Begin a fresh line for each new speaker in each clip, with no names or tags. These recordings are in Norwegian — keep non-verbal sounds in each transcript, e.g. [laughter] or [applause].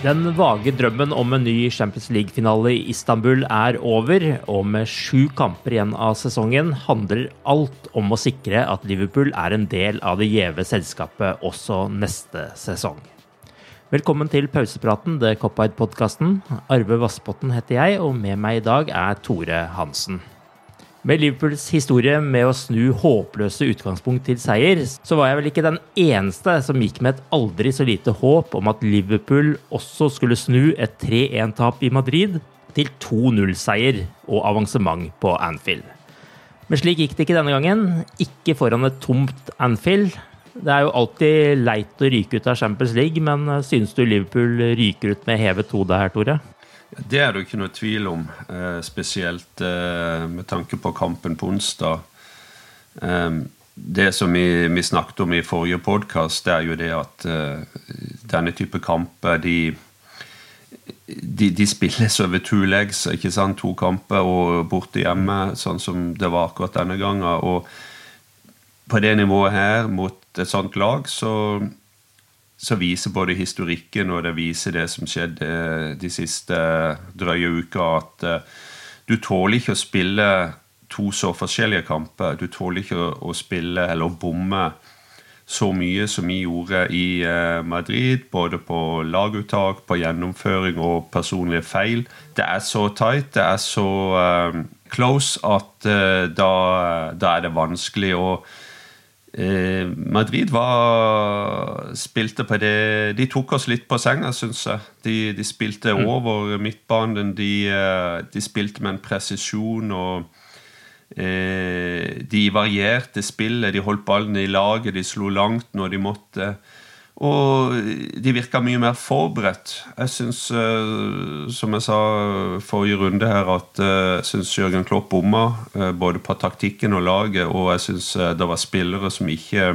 Den vage drømmen om en ny Champions League-finale i Istanbul er over, og med sju kamper igjen av sesongen handler alt om å sikre at Liverpool er en del av det gjeve selskapet også neste sesong. Velkommen til pausepraten, The Cop-Eyed-podkasten. Arve Vassbotten heter jeg, og med meg i dag er Tore Hansen. Med Liverpools historie med å snu håpløse utgangspunkt til seier, så var jeg vel ikke den eneste som gikk med et aldri så lite håp om at Liverpool også skulle snu et 3-1-tap i Madrid til 2-0-seier og avansement på Anfield. Men slik gikk det ikke denne gangen. Ikke foran et tomt Anfield. Det er jo alltid leit å ryke ut av Champions League, men synes du Liverpool ryker ut med hevet hode her, Tore?
Det er det ikke noe tvil om, eh, spesielt eh, med tanke på kampen på onsdag. Eh, det som vi, snakket om i forrige podkast, er jo det at denne type kamper de, de, de spilles over two legs, ikke sant? to kamper og borte hjemme, sånn som det var akkurat denne gangen. Og på det nivået her, mot et sånt lag, så så viser både historikken og det viser det som skjedde de siste drøye uka, at uh, du tåler ikke å spille to så forskjellige kamper. Du tåler ikke å, spille eller bomme så mye som vi gjorde i uh, Madrid, både på laguttak, på gjennomføring og personlige feil. Det er så tight, det er så uh, close, at da, da, er det vanskelig å Eh, Madrid var, spilte på det De tok oss litt på senga, syns jeg. De, de spilte mm. over midtbanen. De, eh, de, spilte med en presisjon og eh, De varierte spillet. De holdt ballen i laget, de slo langt når de måtte. Og de virka mye mer forberedt. Jeg syns, uh, som jeg sa forrige runde her, at uh, jeg syns Jørgen Klopp bomma både på taktikken og laget. Og jeg syns det var spillere som ikke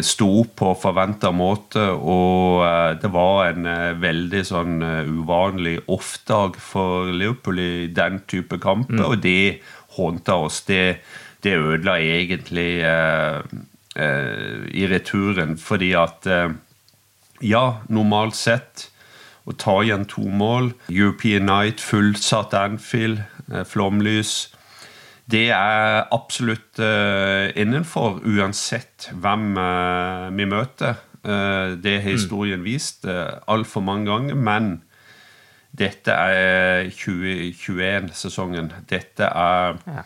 sto opp på forventa måte. Og det var en veldig sånn uvanlig off-dag for Liverpool i den type kamper. Mm. Og det håndta oss. Det, det ødela egentlig eh, i returen. Fordi at eh, Ja, normalt sett å ta igjen to mål European Night, fullsatt Anfield, eh, flomlys Det er absolutt eh, innenfor, uansett hvem eh, vi møter. Eh, det har historien mm. vist uh, altfor mange ganger. Men dette er 2021-sesongen. Dette er ja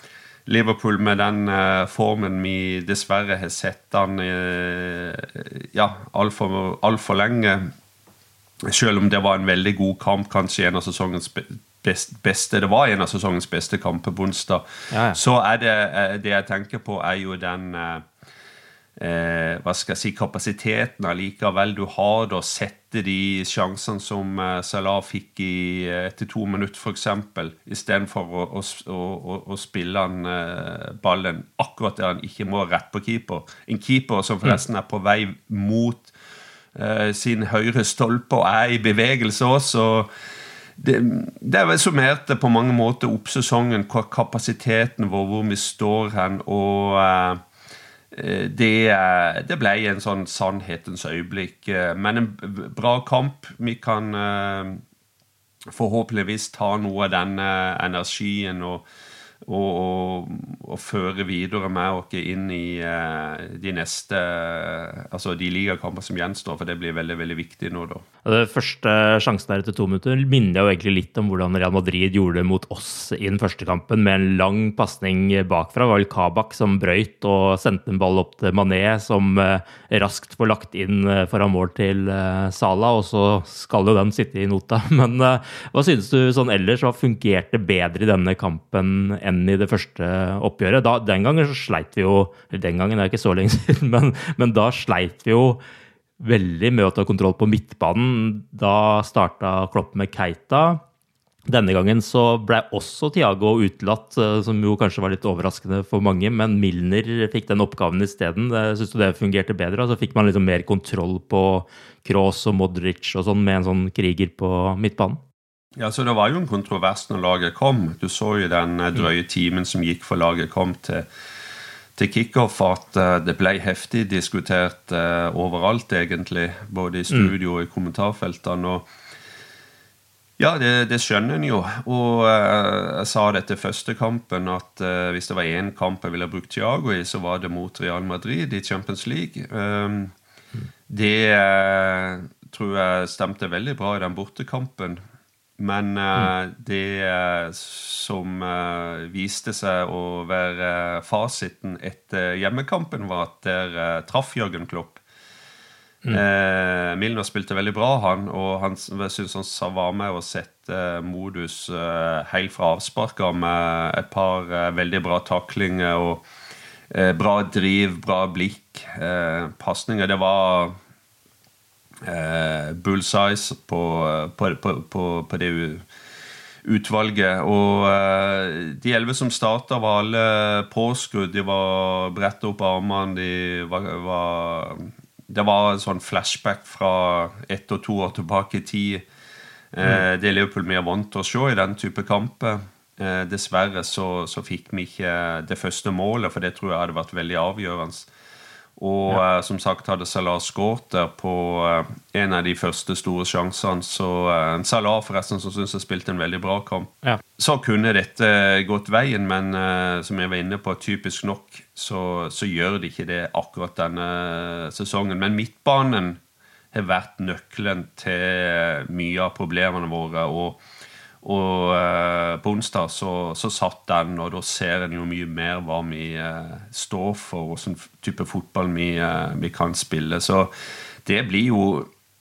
Liverpool med den uh, formen vi dessverre har sett den uh, ja, altfor alt for lenge. Selv om det var en veldig god kamp, kanskje en av sesongens beste Det var en av sesongens beste kamper på onsdag. Ja, ja. Så er det uh, det jeg tenker på, er jo den eh, hva skal jeg si, kapasiteten allikevel du har da, sette de sjansene som eh, Salah fikk i, eh, etter to minutter, f.eks., istedenfor å, å, å, å spille han eh, ballen akkurat der han ikke må rett på keeper. En keeper som forresten er på vei mot eh, sin høyre stolpe og er i bevegelse også. Det, det summerte summert på mange måter opp sesongen, kapasiteten vår, hvor vi står hen. og Eh, det, det, ble en sånn sannhetens øyeblikk. Eh, men en bra kamp. Vi kan eh, forhåpentligvis ta noe av den energien og og, og, føre videre med oss inn i uh, de neste Altså de ligakamper som gjenstår, for det blir veldig veldig viktig nå, da.
Det første sjansen der etter to minutter minner jo egentlig litt om hvordan Real Madrid gjorde det mot oss i den første kampen, med en lang pasning bakfra. Det var vel Kabak som brøyt og sendte en ball opp til Mané, som uh, raskt får lagt inn uh, foran mål til Sala, og så skal jo den sitte i nota. [laughs] Men hva synes du sånn ellers, hva fungerte bedre i denne kampen enn i det første oppgjøret. Da, den gangen så sleit vi jo Den gangen er det ikke så lenge [laughs] siden, men, men da sleit vi jo veldig med å ta kontroll på midtbanen. Da starta Klopp med Keita. Denne gangen så ble også Tiago utelatt, eh, som jo kanskje var litt overraskende for mange. Men Milner fikk den oppgaven isteden. Syns du det fungerte bedre? Så altså fikk man liksom mer kontroll på Kroos og Modric og sånn med en sånn kriger på midtbanen?
Ja, så Det var jo en kontrovers når laget kom. Du så jo den eh, drøye timen som gikk for laget kom til, til kickoff, at uh, det ble heftig diskutert uh, overalt, egentlig. Både i mm. studio og i kommentarfeltene. og ja, det, det, skjønner en jo. Og uh, jeg sa det etter første kampen at uh, hvis det var én kamp jeg ville brukt Thiago i, så var det mot Real Madrid i Champions League. Um, det tror jeg stemte veldig bra i den bortekampen. Men uh, det uh, som uh, viste seg å være fasiten etter hjemmekampen, var at der traff Jørgen Klopp. Mm. Milner spilte veldig bra, han, og han, jeg synes han var med å sette modus helt fra avsparka med et par veldig bra taklinger og bra driv, bra blikk, pasninger. Det var eh, bullsize på, på, på, på, det utvalget. Og eh, de elleve som starta, var alle påskrudd. De var bretta opp armene. De var, var, det var en sånn flashback fra ett og to år tilbake i tid. Eh, mm. Det er Liverpool mye vant til å se i den type kamper. Eh, dessverre så, så, fikk vi ikke det første målet, for det tror jeg hadde vært veldig avgjørende. Og ja. uh, som sagt hadde Salah skåret der på uh, en av de første store sjansene. Så uh, Salah forresten som syns jeg spilte en veldig bra kamp. Ja. Så kunne dette gått veien, men som jeg var inne på, typisk nok så, så, gjør det ikke det akkurat denne sesongen. Men midtbanen har vært nøkkelen til mye av problemene våre. og og eh, på onsdag så, så, satt den, og da ser en jo mye mer hva vi eh, står for, og hvilken type fotball vi, eh, vi, kan spille. Så det blir jo,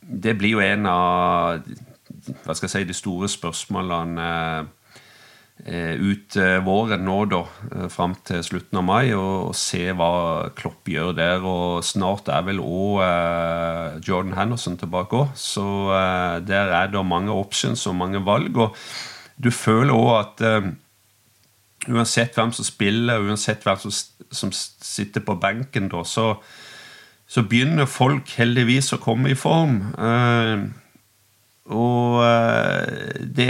det blir jo en av hva skal jeg si, de store spørsmålene Eh, ut eh, våren nå, da, eh, fram til slutten av mai, og, se hva Klopp gjør der. Og snart er vel òg Jordan Henderson tilbake òg, så der er det mange options og mange valg. Og du føler òg at uansett hvem som spiller, uansett hvem som, sitter på benken, da, så, så, begynner folk heldigvis å komme i form. Og eh, det,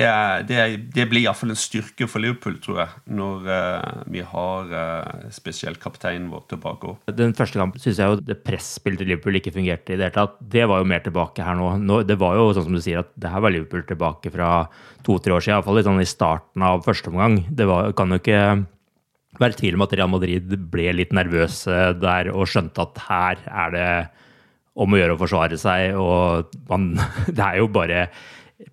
det, det blir iallfall en styrke for Liverpool, tror jeg, når uh, vi har uh, spesielt kapteinen vår tilbake.
Den første kampen syns jeg jo det presspillet til Liverpool ikke fungerte i det hele tatt. Det var jo mer tilbake her nå. nå. Det var jo sånn som du sier, at det her var Liverpool tilbake fra to-tre år siden. Iallfall litt sånn i starten av første omgang. Det var, kan jo ikke være tvil om at Real Madrid ble litt nervøse der og skjønte at her er det om å gjøre å forsvare seg. Og man, [laughs] det er jo bare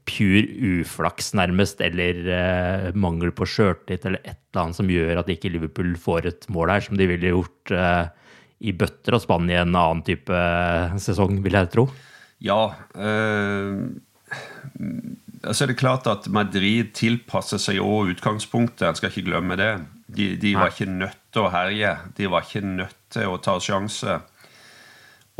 pur uflaks, nærmest, eller eh, mangel på sjøltillit eller et eller annet som gjør at ikke Liverpool får et mål her, som de ville gjort eh, i bøtter og spann i en annen type eh, sesong, vil jeg tro.
Ja. Øh, altså er det klart at Madrid tilpasser seg òg utgangspunktet, en skal ikke glemme det. De, de var ikke nødt til å herje. De var ikke nødt til å ta sjanser.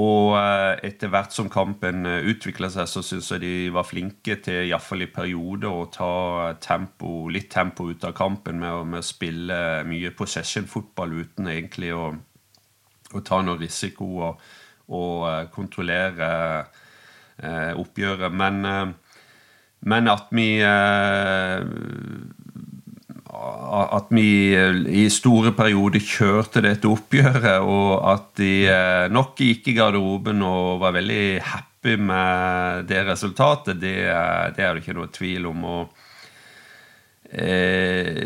Og eh, etter hvert som kampen eh, utvikla seg, så syns jeg de var flinke til, iallfall i perioder, å ta tempo, litt tempo ut av kampen med, med å spille mye possession-fotball uten egentlig å, å, ta noe risiko og, og eh, kontrollere eh, oppgjøret. Men, eh, men, at vi eh, at vi eh, i store perioder kjørte dette oppgjøret, og at de eh, nok gikk i garderoben og var veldig happy med det resultatet, det, det er det ikke noe tvil om. Og, eh,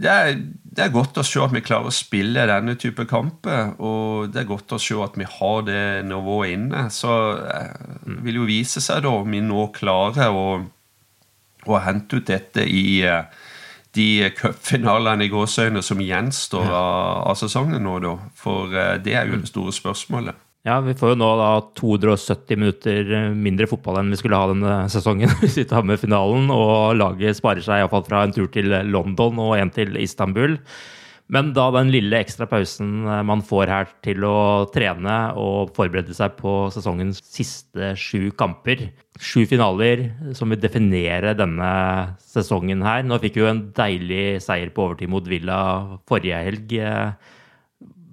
det, er, det, er, godt å se at vi klarer å spille denne type kamper, og det er godt å se at vi har det nivået inne. Så det vil jo vise seg da om vi nå klarer å, å hente ut dette i de cupfinalene i gåseøyne som gjenstår av, av, sesongen nå, da. For uh, det er jo det store spørsmålet.
Ja, vi får jo nå da 270 minutter mindre fotball enn vi skulle ha denne sesongen [laughs] hvis vi tar med finalen. Og laget sparer seg iallfall fra en tur til London og en til Istanbul. Men da den lille ekstra pausen eh, man får her til å trene og forberede seg på sesongens siste sju kamper, sju finaler som vil definere denne sesongen her Nå fikk vi jo en deilig seier på overtid mot Villa forrige helg.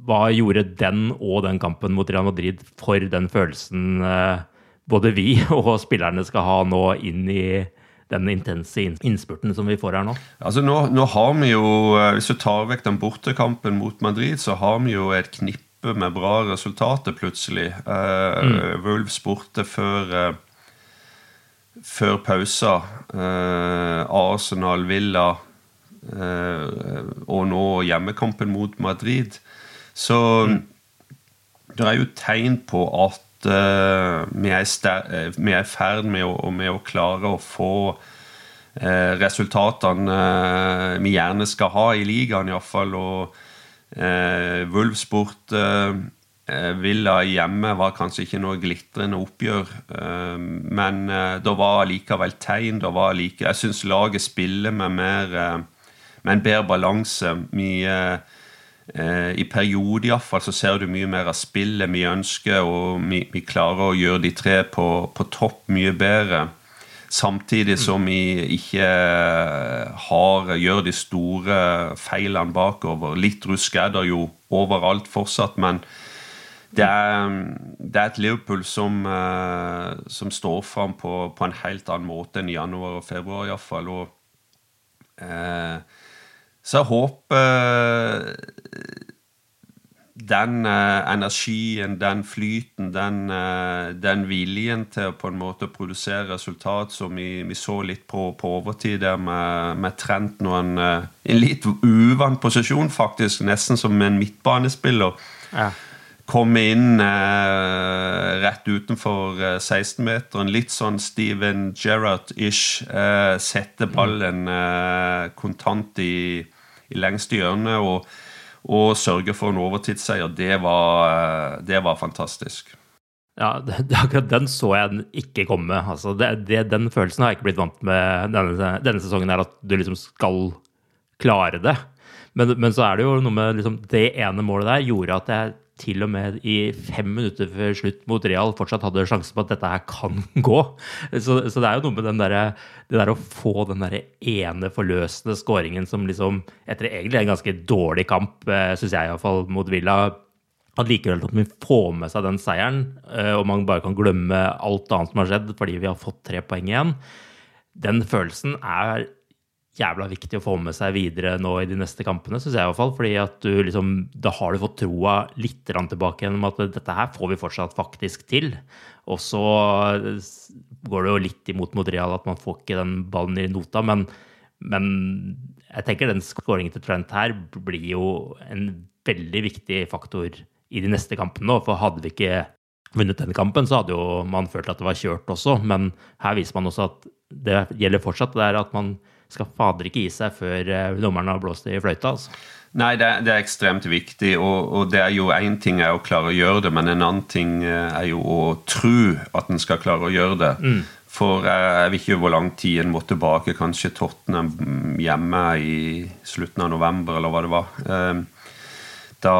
Hva gjorde den og den kampen mot Real Madrid for den følelsen eh, både vi [laughs] og spillerne skal ha nå inn i den intense innspurten som vi får her nå?
Altså nå, nå, har vi jo, eh, Hvis du tar vekk den bortekampen mot Madrid, så har vi jo et knippe med bra resultater plutselig. Uh, mm. Wolves borte før uh, før pausa. Uh, Arsenal, Villa og nå hjemmekampen mot Madrid. Så mm. det er jo tegn på at uh, vi er i ferd med å, med å, klare å få uh, resultatene vi gjerne skal ha i ligaen, iallfall. Og uh, Wolfsport Villa hjemme var kanskje ikke noe glitrende oppgjør, men det var likevel tegn. Det Var like, jeg syns laget spiller med, mer, med en bedre balanse. Mye Eh, I perioder iallfall så ser du mye mer av spillet vi ønsker, og vi, vi klarer å gjøre de tre på, på, topp mye bedre. Samtidig som vi ikke har, gjør de store feilene bakover. Litt rusk er det jo overalt fortsatt, men det er, det er et Liverpool som, eh, som står fram på, på, en helt annen måte enn januar og februar iallfall. Og eh, så jeg håper den uh, energien, den flyten, den, uh, den, viljen til å på en måte produsere resultat som vi, vi så litt på, på overtid der med, med Trent nå en, en litt uvant posisjon, faktisk, nesten som en midtbanespiller. Ja. Komme inn rett utenfor 16-meteren. Litt sånn Steven Gerrard-ish. sette ballen kontant i i lengste hjørne og, og sørge for en overtidsseier, det var, det var fantastisk.
Ja, [laughs] det, akkurat den så jeg ikke komme. Altså, det, det, den følelsen har jeg ikke blitt vant med denne, denne sesongen, her, at du liksom skal klare det. Men, men, så er det jo noe med liksom, det ene målet der gjorde at jeg til og med i fem minutter før slutt mot Real fortsatt hadde sjansen på at dette her kan [laughs] gå. Så, så det er jo noe med der, det der å få den der ene forløsende skåringen som liksom, etter egentlig en ganske dårlig kamp, eh, syns jeg iallfall, mot Villa at likevel at vi får med seg den seieren, eh, og man bare kan glemme alt annet som har skjedd fordi vi har fått tre poeng igjen, den følelsen er jævla viktig å få med seg videre nå i de neste kampene, syns jeg i hvert fall. fordi at du liksom, da har du fått troa litt tilbake gjennom at dette her får vi fortsatt faktisk til. Og så går det jo litt imot mot at man får ikke den ballen i nota, men, men jeg tenker den skåringen til Trent her blir jo en veldig viktig faktor i de neste kampene nå. For hadde vi ikke vunnet den kampen, så hadde jo man følt at det var kjørt også. Men her viser man også at det gjelder fortsatt. Det er at man skal fader ikke gi seg før eh, dommeren har blåst i fløyta. altså.
Nei, det det er, ekstremt viktig. Og, og det er jo én ting er å klare å gjøre det, men en annen ting eh, er jo å tro at en skal klare å gjøre det. Mm. For jeg vet ikke hvor lang tid en må tilbake. Kanskje Tottenham hjemme i slutten av november, eller hva det var. Ehm, da,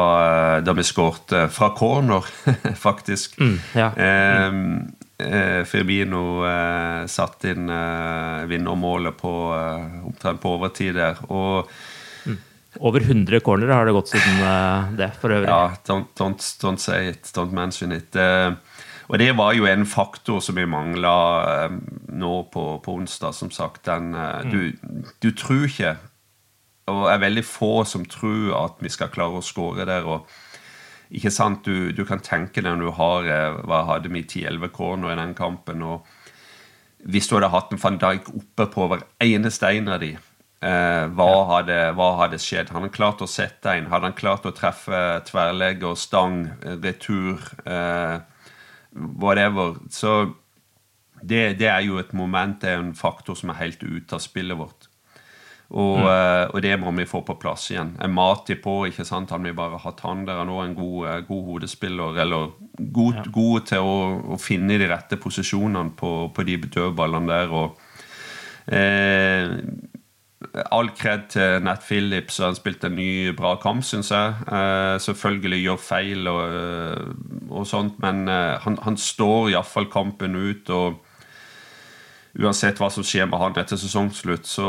da vi skårte fra corner, [laughs] faktisk.
Mm, ja.
mm. eh, Firmino eh, satt inn eh, vinnermålet på, eh, omtrent på overtid der. Og
Over 100 cornere har det gått siden eh, det, for øvrig.
ja, don't, don't, don't say it, don't mention it. Eh, og det var jo en faktor som vi mangla eh, nå på, på onsdag, som sagt. Den, eh, du, du tror ikke, og er veldig få som tror at vi skal klare å skåre der. og ikke sant, Du, du kan tenke deg når du har eh, hva hadde vi 10-11 corner i den kampen. og Hvis du hadde hatt en van Dijk oppe på hver eneste en av de, eh, hva, hadde, hva hadde skjedd? Hadde han klart å sette en? Hadde han klart å treffe tverrlegger, stang, eh, retur, eh, whatever? Så det, det er jo et moment, det er en faktor som er helt ute av spillet vårt. Og, mm. og det må vi få på plass igjen. En Mati på, ikke sant? Han vil bare hatt han der. Han er en god, eh, god hodespiller, eller god, god til å, å finne de rette posisjonene på, på de dødballene der. og eh, All kred til Nat Phillips, han spilte en ny, bra kamp, syns jeg. Eh, selvfølgelig gjør feil og, eh, og sånt, men eh, han, han står iallfall kampen ut. og Uansett hva som skjer med han etter sesongslutt, så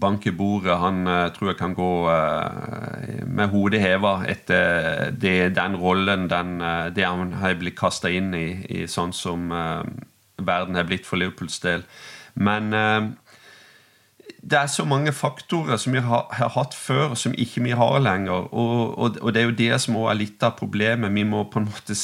bank i bordet. Han eh, tror jeg kan gå eh, med hodet heva etter det, den rollen, den, eh, det han har blitt kasta inn i, i, sånn som verden har blitt for Liverpools del. Men det er så mange faktorer som vi har, har hatt før, som ikke vi har lenger. Og, og, og det er jo det som også er litt av problemet. Vi må på en måte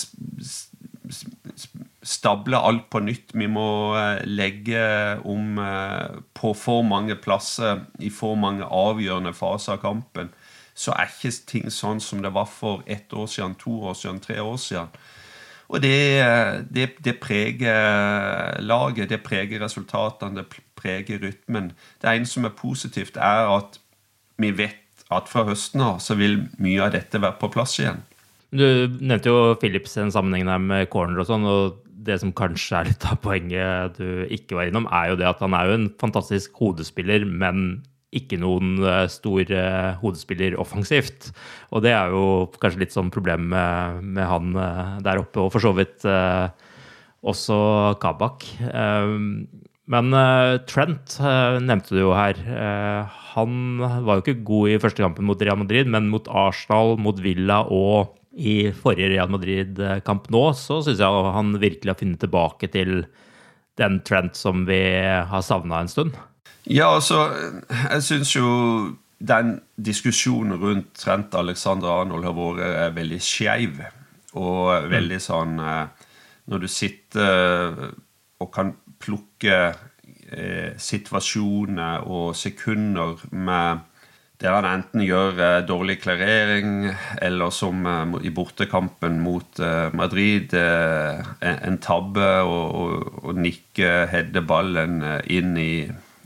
stable alt på nytt. Vi må eh, legge om eh, på for mange plasser i for mange avgjørende faser av kampen. Så er ikke ting sånn som det var for ett år siden, to år siden, tre år siden. Og det, det, det preger laget, det preger resultatene, det preger rytmen. Det ene som er positivt, er at vi vet at fra høsten av så vil mye av dette være på plass igjen.
Du nevnte jo Philips en sammenheng der med corner og sånn, og det som kanskje er litt av poenget du ikke var innom, er jo det at han er jo en fantastisk hodespiller, men ikke noen eh, stor eh, hodespiller offensivt. Og det er jo kanskje litt sånn problem med, med han eh, der oppe, og for så vidt eh, også Kabak. Eh, men eh, Trent nevnte du jo her. Han var jo ikke god i første kampen mot Real Madrid, men mot Arsenal, mot Villa og i forrige Real Madrid-kamp nå, så syns jeg han virkelig har funnet tilbake til den trend som vi har savna en stund.
Ja, altså, jeg syns jo den diskusjonen rundt Trent Alexander Arnold har vært eh, veldig skeiv. Og veldig sånn eh, Når du sitter og kan plukke eh, situasjoner og sekunder med der han enten gjør eh, dårlig klarering, eller som eh, i bortekampen mot eh, Madrid, eh, en, tabbe og, og, og nikke Hedde ballen eh, inn i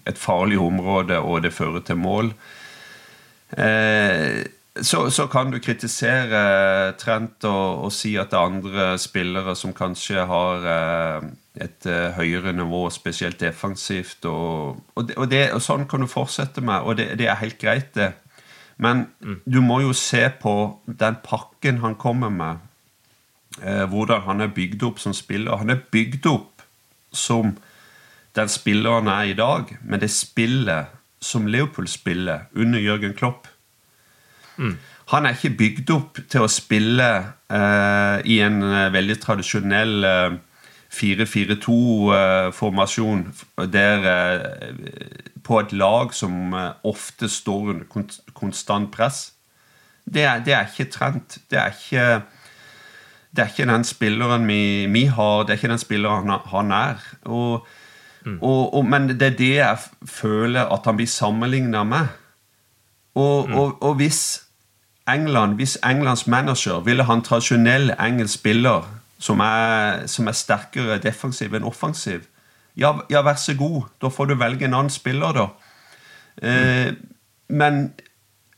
et farlig område, og det fører til mål. Eh, så, så kan du kritisere Trent og, og si at det er andre spillere som kanskje har et eh, høyere nivå, spesielt defensivt. Og, og, det, og, det, og sånn kan du fortsette med, og det, det er helt greit, det. Men du må jo se på den pakken han kommer med. Eh, hvordan han er bygd opp som spiller. Han er bygd opp som den spilleren er i dag, men det spillet som Leopold spiller under Jørgen Klopp Han er ikke bygd opp til å spille eh, i en veldig tradisjonell eh, 4-4-2-formasjon der eh, på et lag som eh, ofte står under konstant press. Det er, det er ikke trent. Det er ikke det er ikke den spilleren vi, vi har, det er ikke den spilleren han, han er. Og, og, og, men det er det jeg føler at han blir sammenligna med. Og, og, og hvis England, hvis Englands manager ville ha en tradisjonell engelsk spiller som er, som er sterkere defensiv enn offensiv, ja, ja, vær så god. Da får du velge en annen spiller, da. Eh, men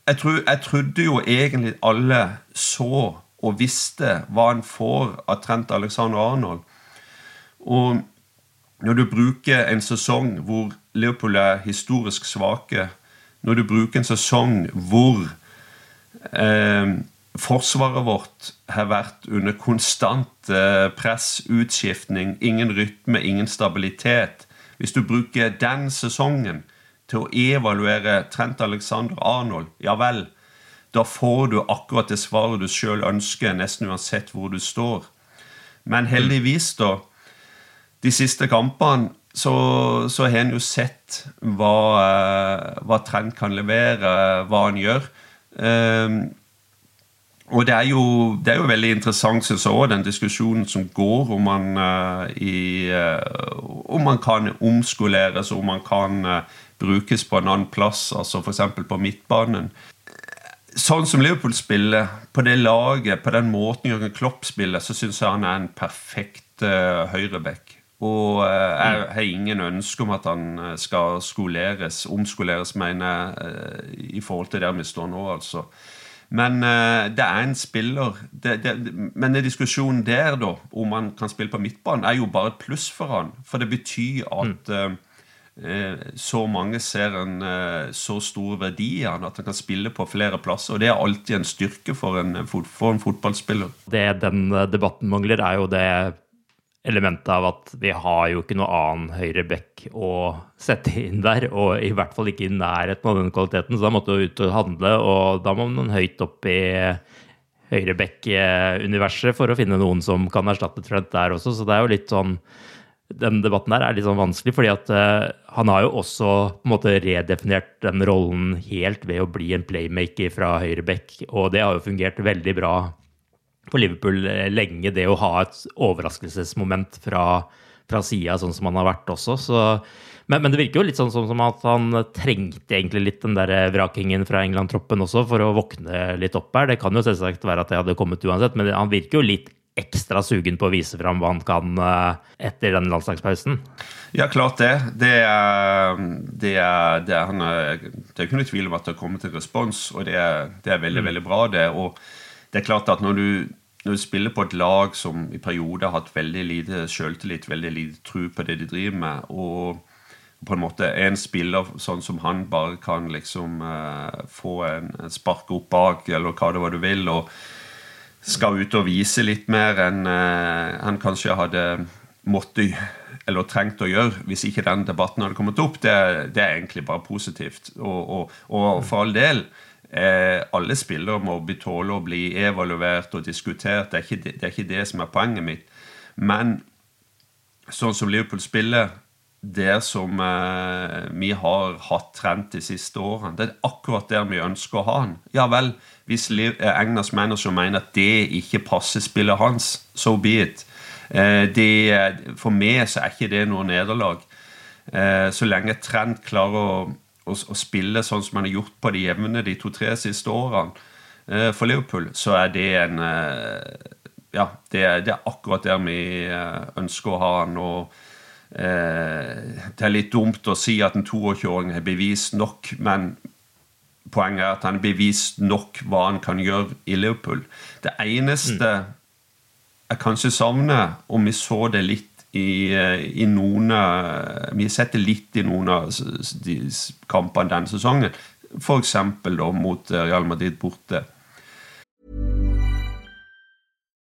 jeg, tror, jeg trodde jo egentlig alle så og visste hva en får av Trent Alexander Arnold. Og når du bruker en sesong hvor Leopold er historisk svake, når du bruker en sesong hvor Eh, forsvaret vårt har vært under konstant eh, press, utskiftning, ingen rytme, ingen stabilitet. Hvis du bruker den sesongen til å evaluere Trent Alexander Arnold, ja vel, da får du akkurat det svaret du sjøl ønsker, nesten uansett hvor du står. Men heldigvis, da, de siste kampene så, så har en jo sett hva, eh, hva Trent kan levere, hva han gjør. Um, og det er, jo, det er jo veldig interessant, syns jeg òg, den diskusjonen som går om man, uh, i, uh, om man kan omskoleres, om man kan uh, brukes på en annen plass, altså f.eks. på midtbanen. Sånn som Liverpool spiller, på det laget, på den måten Jørgen Klopp spiller, så syns jeg han er en perfekt uh, høyreback. Og jeg har ingen ønske om at han skal skoleres, omskoleres, mener jeg, i forhold til der vi står nå, altså. Men uh, det er en spiller det, det, Men den diskusjonen der, da, om han kan spille på midtbanen, er jo bare et pluss for han. For det betyr at uh, så mange ser en så stor verdi i han at han kan spille på flere plasser. Og det er alltid en styrke for en, for en fotballspiller.
Det den debatten mangler, er jo det elementet av at vi har jo ikke noe annen høyre back å sette inn der, og i hvert fall ikke i nærheten av den kvaliteten, så da måtte du ut og handle, og da må man høyt opp i høyre back-universet for å finne noen som kan erstatte Trent der også, så det er jo litt sånn den debatten der er litt sånn vanskelig, fordi at uh, han har jo også på en måte redefinert den rollen helt ved å bli en playmaker fra høyre back, og det har jo fungert veldig bra for Liverpool eh, lenge, det å ha et overraskelsesmoment fra, fra sida, sånn som han har vært også. Så, men, men, det virker jo litt sånn, sånn, som at han trengte egentlig litt den der vrakingen fra England-troppen også for å våkne litt opp her. Det kan jo selvsagt være at det hadde kommet uansett, men han virker jo litt ekstra sugen på å vise fram hva han kan eh, etter den landslagspausen?
Ja, klart det. Det er, det er, det er, han, det er ikke noe tvil om at det har kommet en respons, og det er, det er veldig, mm. veldig bra, det. og det er klart at når du, når du, spiller på et lag som i perioder har hatt veldig lite selvtillit, veldig lite tro på det de driver med, og på en måte en spiller sånn som han bare kan liksom eh, få en, en spark opp bak, eller hva det var du vil, og skal ut og vise litt mer enn eh, han kanskje hadde måttet eller trengt å gjøre hvis ikke den debatten hadde kommet opp, det, det er egentlig bare positivt. Og, og, og for all del Eh, alle spillere må tåle å bli evaluert og diskutert. Det er, ikke det, er ikke det som er poenget mitt. Men sånn som Liverpool spiller, det som eh, vi har hatt trent de siste årene, det er akkurat der vi ønsker å ha han. Ja vel, hvis eh, Englands manager mener at det ikke passer spillet hans, so be it. Eh, det, for meg så er ikke det noe nederlag. Eh, så lenge Trent klarer å å, å, spille sånn som han har gjort på de jevne de to-tre siste årene eh, for Liverpool, så er det en eh, Ja, det det er, akkurat der vi eh, ønsker å ha han. og eh, Det er litt dumt å si at en 22-åring har bevist nok, men poenget er at han har bevist nok hva han kan gjøre i Liverpool. Det eneste mm. jeg kanskje savner, om vi så det litt i, eh, i noen Vi har sett det litt i noen av de kampene denne sesongen. F.eks. mot eh, Real Madrid borte.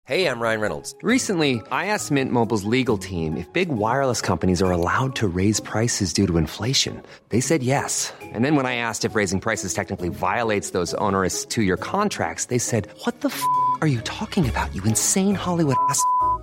Hey, I'm Ryan Reynolds. Recently, I asked Mint Mobile's legal team if big wireless companies are allowed to raise prices due to inflation. They said yes. And then when I asked if raising prices technically violates those onerous two-year contracts, they said, "What the f*** are you talking about? You insane Hollywood ass."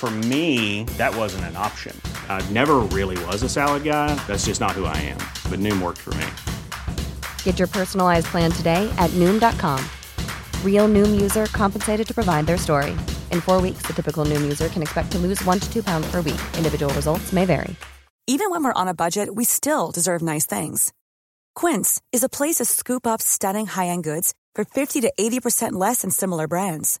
For me, that wasn't an option. I never really was a salad guy. That's just not who I am. But Noom worked for me.
Get your personalized plan today at Noom.com. Real Noom user compensated to provide their story. In four weeks, the typical Noom user can expect to lose one to two pounds per week. Individual results may vary.
Even when we're on a budget, we still deserve nice things. Quince is a place to scoop up stunning high end goods for 50 to 80% less than similar brands.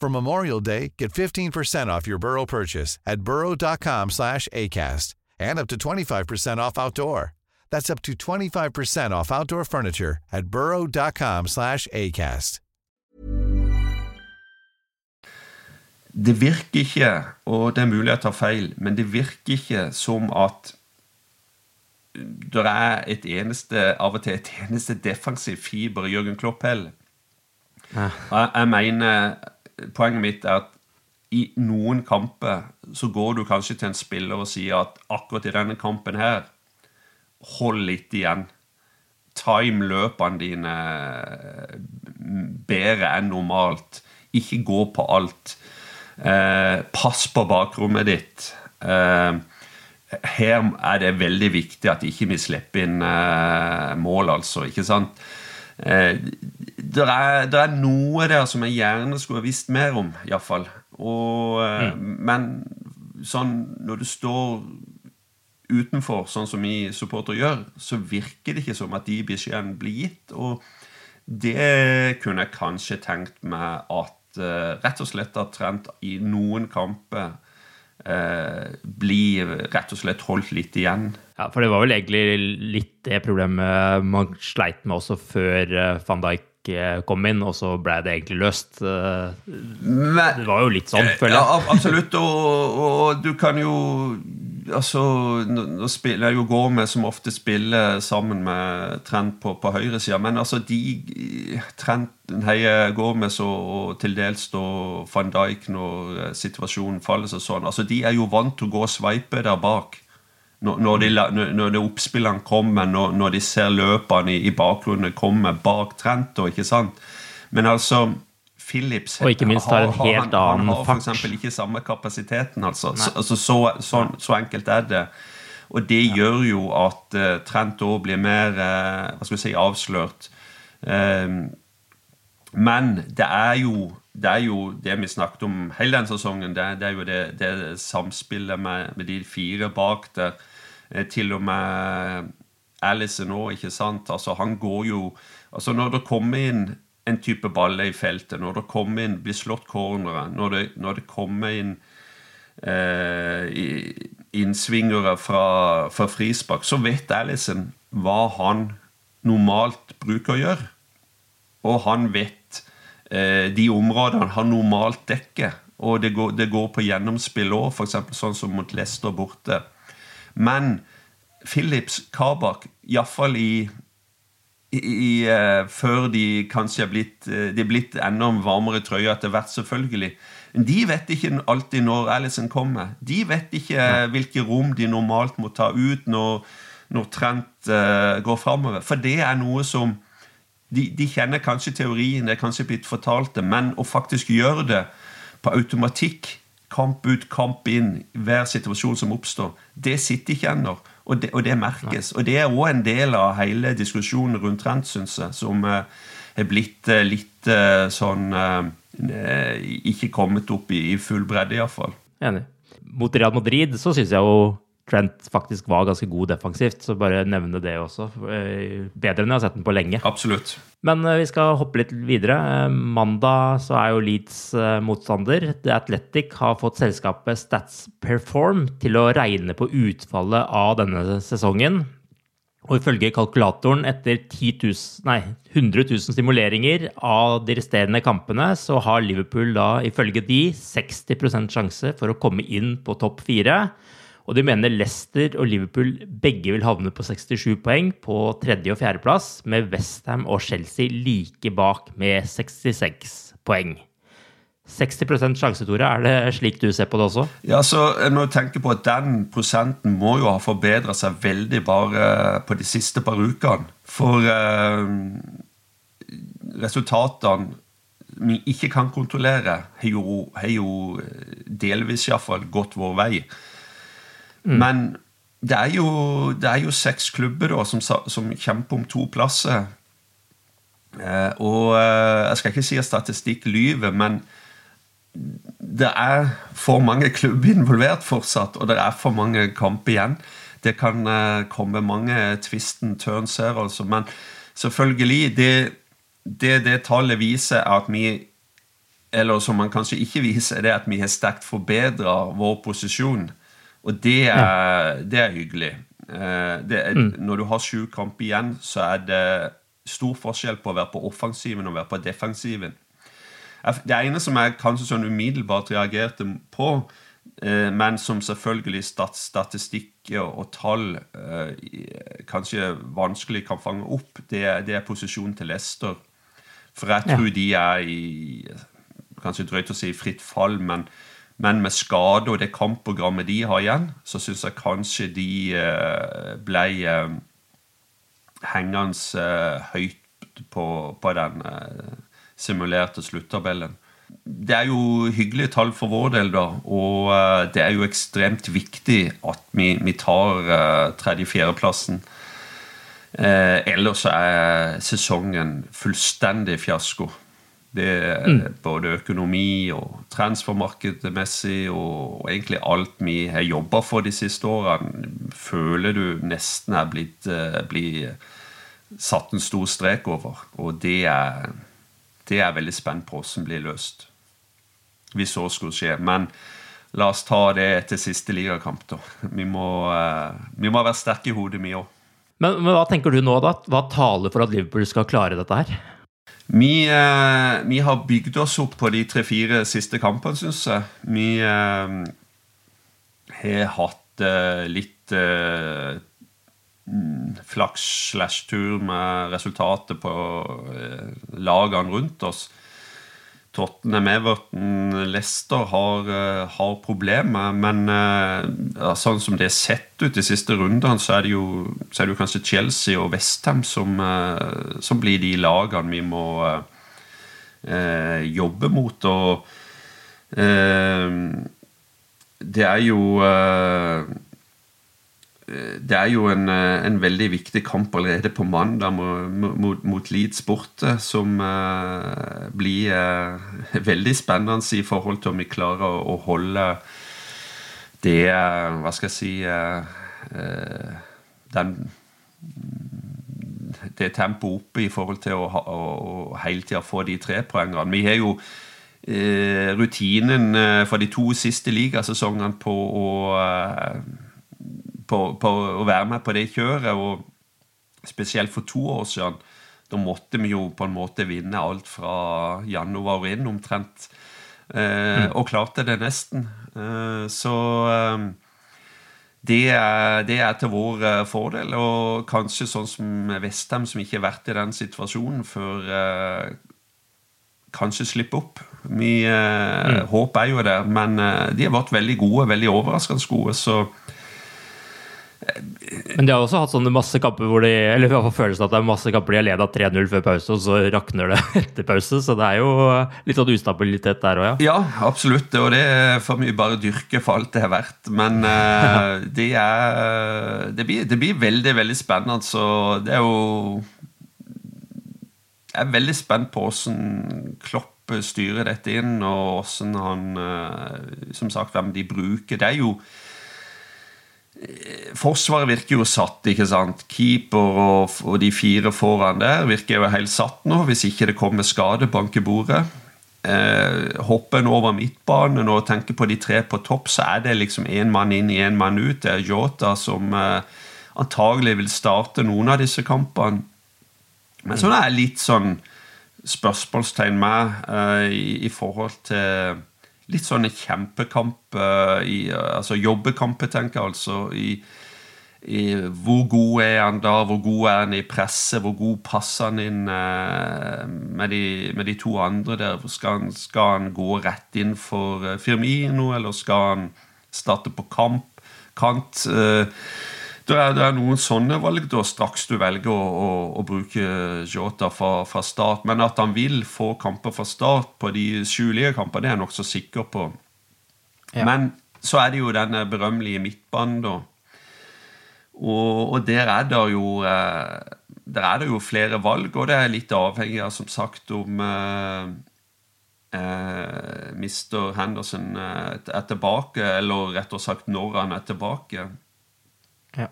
For Memorial Day, get 15% off your Burrow purchase at burrow.com slash ACAST and up to 25% off outdoor. That's up to 25% off outdoor furniture at burrow.com slash ACAST.
Det virker ikke, og det er mulig jeg tar feil, men det virker ikke som at det er et eneste, av og til et eneste defensiv fiber i Jørgen Klopp heller. Jeg, jeg mener Poenget mitt er at i noen kamper så går du kanskje til en spiller og sier at akkurat i denne kampen her Hold litt igjen. Time løpene dine bedre enn normalt. Ikke gå på alt. Eh, pass på bakrommet ditt. Eh, her er det veldig viktig at ikke vi slipper inn eh, mål, altså. Ikke sant? Eh, det er, det er, noe der som jeg gjerne skulle ha visst mer om, iallfall. Mm. Men sånn når du står utenfor, sånn som vi supportere gjør, så virker det ikke som at de beskjedene blir gitt. Og det kunne jeg kanskje tenkt meg at uh, rett og slett at Trent i noen kamper uh, blir rett og slett holdt litt igjen.
Ja, for det var vel egentlig litt det problemet man sleit med også før uh, van Dijk kom inn, og så ble det egentlig løst. Men, det var jo litt sånn, føler jeg.
Ja, absolutt. Og, og du kan jo altså, Nå spiller jeg jo Gorme som ofte spiller sammen med Trent på, på høyresida, men altså de Trent heier Gormes og, og til dels da van Dijk når situasjonen faller seg sånn. altså De er jo vant til å gå og sveipe der bak når, de, når de oppspillene kommer, når, når, de ser løpene i, i bakgrunnen komme bak Trent. Og, ikke sant? Men altså Philips
Og ikke minst har en helt
han,
annen.
Han har f.eks. ikke samme kapasiteten. altså. Så, altså så, så, så, enkelt er det. Og det ja. gjør jo at uh, Trent òg blir mer uh, hva skal vi si, avslørt. Um, men det er jo det er jo det vi snakket om hele den sesongen. Det, det er jo det, det samspillet med, med, de fire bak der. Til og med Alison nå, ikke sant. Altså, han går jo altså Når det kommer inn en type baller i feltet, når det kommer inn, blir slått cornere, når det, når det kommer inn eh, innsvingere fra, fra frispark, så vet Alison hva han normalt bruker å gjøre. Og han vet eh, de områdene han normalt dekker. Og det går, det går på gjennomspill òg, f.eks. sånn som mot Leicester borte. Men Philips Kabak, iallfall i, i, uh, Før de kanskje er blitt, uh, de er blitt enda varmere i trøya etter hvert, selvfølgelig. De vet ikke alltid når Alison kommer. De vet ikke ja. hvilke rom de normalt må ta ut når, når Trent går framover. For det er noe som de, de, kjenner kanskje teorien, det er kanskje blitt fortalt det, men å faktisk gjøre det på automatikk, kamp ut, kamp inn, hver situasjon som oppstår, det sitter ikke ennå. Og det, og det merkes. Nei. Og det er òg en del av hele diskusjonen rundt trend, syns jeg, som uh, er blitt uh, litt uh, sånn Ikke kommet opp i, i full bredde, iallfall.
Enig. Mot Real Madrid så syns jeg jo Trent faktisk var ganske god defensivt. Så bare nevne det også. Eh, bedre enn jeg har sett den på lenge.
Absolutt.
Men eh, vi skal hoppe litt videre. Eh, mandag så er jo Leeds motstander. The Athletic har fått selskapet Stats Perform til å regne på utfallet av denne sesongen. Og ifølge kalkulatoren, etter 000, nei, 100 000 stimuleringer av de resterende kampene, så har Liverpool da ifølge de 60% sjanse for å komme inn på topp fire. Og de mener Leicester og Liverpool begge vil havne på 67 poeng på tredje- og fjerdeplass, med Westham og Chelsea like bak med 66 poeng. 60% sjanse, Tore. Er det slik du ser på det også?
Ja, så jeg må tenke på at Den prosenten må jo ha forbedra seg veldig bare på de siste par ukene. For eh, resultatene vi ikke kan kontrollere, har jo, har jo delvis iallfall gått vår vei. Mm. Men det er, jo, det er jo seks klubber da, som, som kjemper om to plasser. Eh, og eh, jeg skal ikke si at statistikk lyver, men det er for mange klubber [laughs] involvert fortsatt, og det er for mange kamper igjen. Det kan eh, komme mange tvisten, turns her, altså. Men selvfølgelig, det, det, det tallet viser, er at vi Eller som man kanskje ikke viser, det er at vi har sterkt forbedra vår posisjon. Og det er, det er hyggelig. Eh, det er, mm. Når du har sju kamper igjen, så er det stor forskjell på å være på offensiven og å være på defensiven. Det ene som jeg kanskje sånn umiddelbart reagerte på, eh, men som selvfølgelig statistikk og, tall eh, kanskje vanskelig kan fange opp, det det er posisjonen til Leicester. For jeg tror ja. de er i Kanskje drøyt å si fritt fall, men, men med skade og det kampprogrammet de har igjen, så syns jeg kanskje de eh, ble hengende høyt på, på den simulerte sluttabellen. Det er jo hyggelige tall for vår del, da. Og det er jo ekstremt viktig at vi, vi tar tredje-fjerdeplassen. Eh, ellers er sesongen fullstendig fiasko. Det er mm. både økonomi og transfermarkedmessig og, og egentlig alt vi har jobba for de siste årene, føler du nesten er blitt, blitt satt en stor strek over. Og det er det er veldig spent på som blir løst. Hvis så skulle skje. Men la oss ta det etter siste ligakamp, da. Vi må, uh, vi må være sterke i hodet, vi òg.
Men, men, hva tenker du nå, da? Hva taler for at Liverpool skal klare dette her?
Vi, uh, vi har bygd oss opp på de tre-fire siste kampene, syns jeg. Vi uh, har hatt litt Mm, flaks slash tur med resultatet på eh, lagene rundt oss. Tottenham, Everton, Leicester har, eh, har problemer. Men ja, sånn som det er sett ut de siste rundene, så er det jo, er det jo kanskje Chelsea og Westham som, som blir de lagene vi må eh, jobbe mot. Og eh, det er jo eh, det er jo en, eh, en, veldig viktig kamp allerede på mandag mot, mot Leeds borte, som uh, blir uh, [laughs] veldig spennende i forhold til om vi klarer å, å holde det uh, Hva skal jeg si den, Det tempoet oppe i forhold til å, å, å hele tida få de tre poengene. Vi har jo rutinen for de to siste ligasesongene på å på, på, å være med på det kjøret. Og spesielt for to år siden. Da måtte vi jo på en måte vinne alt fra januar og inn, omtrent. Eh, mm. Og klarte det nesten. Eh, så eh, det, er, det, er, til vår eh, fordel. Og kanskje sånn som Vestheim, som ikke har vært i den situasjonen før, eh, kanskje slippe opp. Vi eh, mm. håp er jo der, men de har vært veldig gode, veldig overraskende gode. så
men de har også hatt sånne masse kamper hvor de eller i hvert fall følelsen at det er masse kamper de har leda 3-0 før pause, og så rakner det [laughs] etter pause. Så det er jo litt sånn ustabilitet der òg,
ja. Ja, absolutt. Og det er for mye bare dyrke for alt det har vært. Men uh, [laughs] det er det blir, det blir, veldig, veldig spennende. Så det er jo Jeg er veldig spent på åssen Klopp styrer dette inn, og åssen han uh, Som sagt, hvem de bruker. Det er jo Forsvaret virker jo satt, ikke sant. Keeper og, og de fire foran der virker jo helt satt nå, hvis ikke det kommer skade, banke bordet. Eh, hopper en over midtbanen og tenker på de tre på topp, så er det liksom én mann inn, én mann ut. Det er Jota som eh, antagelig vil starte noen av disse kampene. Men så det litt sånn spørsmålstegn med eh, i, i, forhold til litt sånne kjempekamper, altså jobbekamper, tenker jeg altså. i i hvor god er han da, hvor god er han i presset, hvor god passer han inn eh, med, de, med, de, to andre der. Skal han, skal han gå rett inn for eh, Firmino, eller skal han starte på kamp, kant? Eh, det er, det er, noen sånne valg da straks du velger å, å, å bruke Jota fra, fra, start. Men at han vil få kamper fra start på de skjulige kampene, det er jeg nokså sikker på. Ja. Men så er det jo denne berømmelige midtbanen, da og, og, der er det jo eh, der er det jo flere valg, og det er litt avhengig av som sagt om eh, eh, Mr. Henderson eh, er tilbake, eller rett og sagt når han er tilbake. Ja.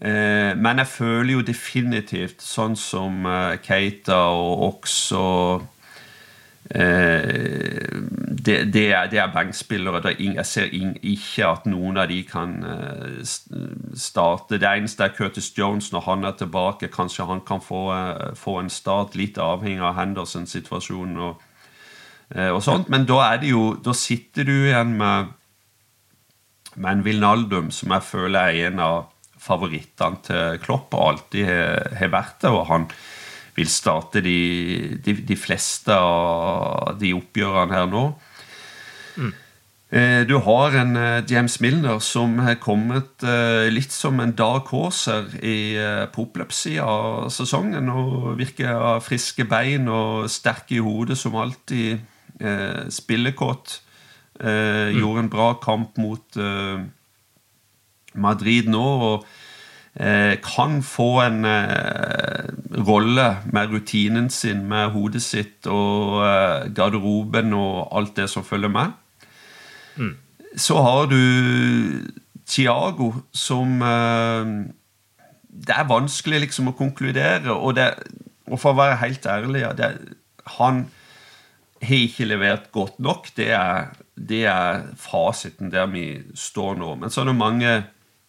Eh, men jeg føler jo definitivt, sånn som eh, Keita og også Eh, det, det, er, det er bankspillere. Jeg ser ikke at noen av de kan eh, starte. Det eneste er Curtis Jones når han er tilbake. Kanskje han kan få, eh, få en start, litt avhengig av Hendersons situasjon. Og, og sånt. Men da, er det jo, da sitter du igjen med, med en Vilnaldum som jeg føler er en av favorittene til Klopp, og alltid har vært det. og han vil starte de, de, de fleste av de oppgjørene her nå. Mm. Eh, du har en eh, James Milner som har kommet eh, litt som en dark horse på oppløpssida av sesongen. og Virker av friske bein og sterk i hodet som alltid. Spillekåt. Mm. Gjorde en bra kamp mot Madrid nå. og Eh, kan få en eh, rolle med rutinen sin, med hodet sitt og eh, garderoben og alt det som følger med. Mm. Så har du Tiago, som Det er vanskelig liksom å konkludere. Og, det, og for å være helt ærlig det, Han har ikke levert godt nok. Det er, det er fasiten der vi står nå. Men så er det mange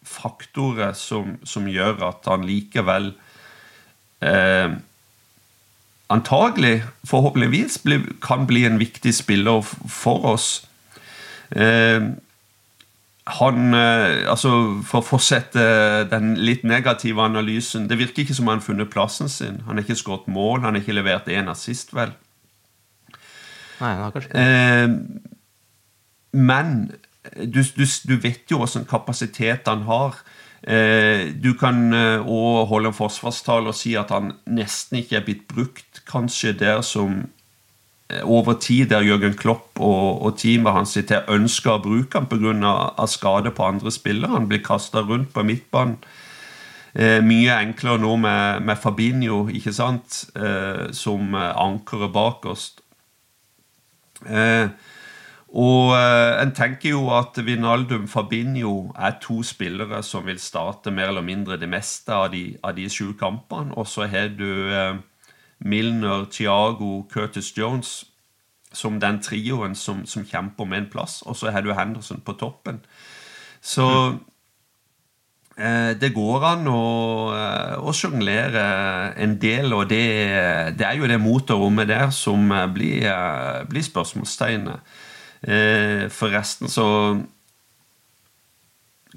faktorer som, som gjør at han likevel eh, antagelig, forhåpentligvis, kan bli en viktig spiller for oss. Eh, han eh, altså For å fortsette den litt negative analysen Det virker ikke som han har funnet plassen sin. Han har ikke skåret mål, han har ikke levert én assist, vel.
Nei, han har kanskje ikke eh,
Men du, du, du, vet jo hvilken kapasitet han har. Eh, du kan òg eh, holde en forsvarstale og si at han nesten ikke er blitt brukt, kanskje der som eh, over tid der Jørgen Klopp og, og teamet hans sitter ønsker å bruke ham pga. skade på andre spillere. Han blir kasta rundt på midtbanen. Eh, mye enklere nå med, med Fabinho, ikke sant, eh, som ankeret bakerst. Eh, og eh, en tenker jo at Vinaldum Fabinho er to spillere som vil starte mer eller mindre det meste av de, av de sju kampene. Og så har du eh, Milner, Thiago, Curtis Jones som den trioen som, som, kjemper med en plass. Og så har du Henderson på toppen. Så eh, det går an å, eh, å sjonglere en del, og det, det, er jo det motorrommet der som blir, blir spørsmålstegnet. Eh, forresten så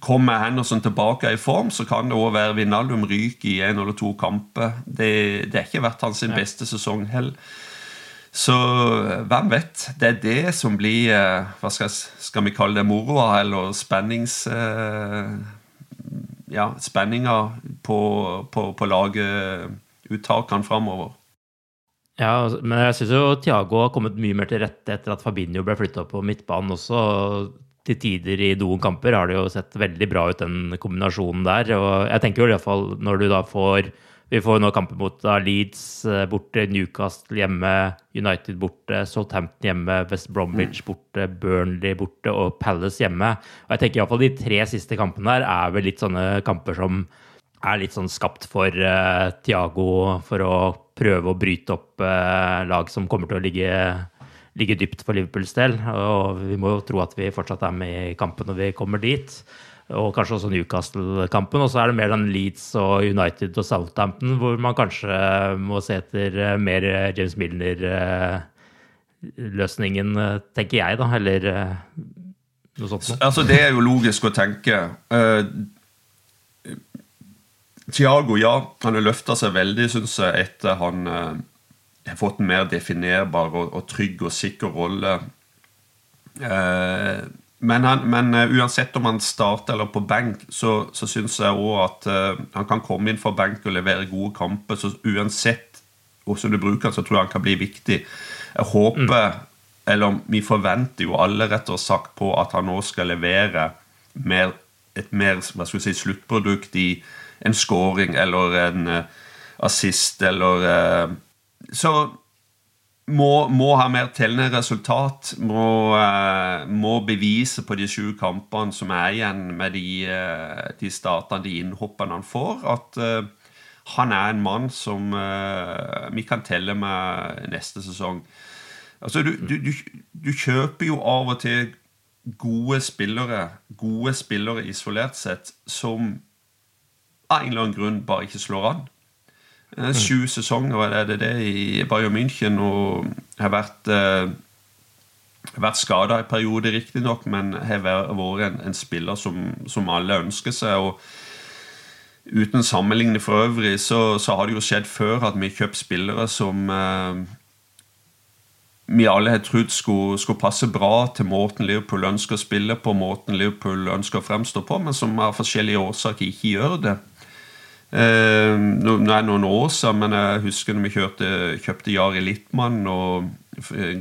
Kommer Henderson tilbake i form, så kan det òg være Vinaldum ryker i en eller to kamper. Det, det har ikke vært hans beste sesong heller. Så hvem vet? Det er det som blir eh, hva skal, skal vi kalle det moroa, eller spennings... Eh, ja, spenninga på, på, på laguttakene framover.
Ja, altså, men jeg syns jo Thiago har kommet mye mer til rette etter at Fabinho ble flytta på midtbanen også. Til tider i noen kamper har det jo sett veldig bra ut, den kombinasjonen der. Og jeg tenker jo i hvert fall når du da får Vi får nå kamper mot Leeds eh, borte, Newcastle hjemme, United borte, Southampton hjemme, West Bromwich borte, Burnley borte og Palace hjemme. Og jeg tenker iallfall de tre siste kampene der er vel litt sånne kamper som er litt sånn skapt for uh, Thiago for å prøve å bryte opp uh, lag som kommer til å ligge, ligge dypt for Liverpools del. Og vi må jo tro at vi fortsatt er med i kampen når vi kommer dit og kanskje også Newcastle-kampen. Og så er det mer den Leeds og United og Southampton, hvor man kanskje må se etter eh, mer James Milner-løsningen, eh, tenker jeg, da. Eller eh, noe sånt.
Altså, det er jo logisk å tenke. Uh, Thiago, ja, han har løfta seg veldig, syns jeg, etter han eh, har fått en mer definerbar og, og trygg og sikker rolle. Eh, men, han, men uh, uansett om han starter eller på benk, så, så syns jeg òg at uh, han kan komme inn for benk og levere gode kamper. Så uansett hvordan du bruker han, så tror jeg han kan bli viktig. Jeg håper, mm. eller vi forventer jo alle rett og sagt på at han nå skal levere mer, et mer hva skal si, sluttprodukt i en scoring eller en uh, assist eller Så må, må, ha mer tellende resultat. Må, uh, må, bevise på de sju kampene som er igjen, med de, uh, de startene, de innhoppene han får, at uh, han er en mann som vi kan telle med neste sesong. Altså, du, du, du, du, kjøper jo av og til gode spillere, gode spillere isolert sett, som av en eller annen grunn bare ikke slår an. Mm. Sju sesonger er det det i Bayern München og har vært eh, vært skada i perioder, riktignok, men har vært en, en spiller som, som, alle ønsker seg. og Uten sammenligning for øvrig, så, så, har det jo skjedd før at vi har kjøpt spillere som eh, vi alle har trodd skulle, skulle, passe bra til måten Liverpool ønsker å spille på, måten Liverpool ønsker å fremstå på, men som av forskjellige årsaker ikke gjør det. Eh, nå er det noen år siden, men jeg husker når vi kjørte, kjøpte Jari Littmann og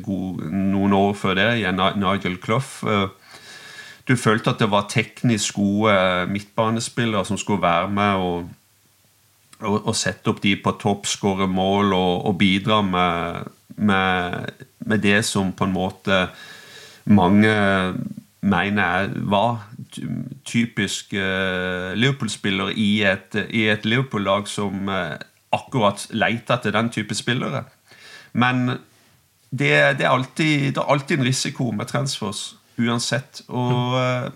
god, noen år før det igjen Nigel Clough. Eh, du følte at det var teknisk gode midtbanespillere som skulle være med og, og, og sette opp de på topp, skåre mål og, og bidra med, med, med, det som på en måte mange mener var typisk uh, Liverpool-spiller i et, i et Liverpool-lag som uh, akkurat leter etter den type spillere. Men det, det, er alltid, det, er alltid, en risiko med transfers, uansett. Og uh,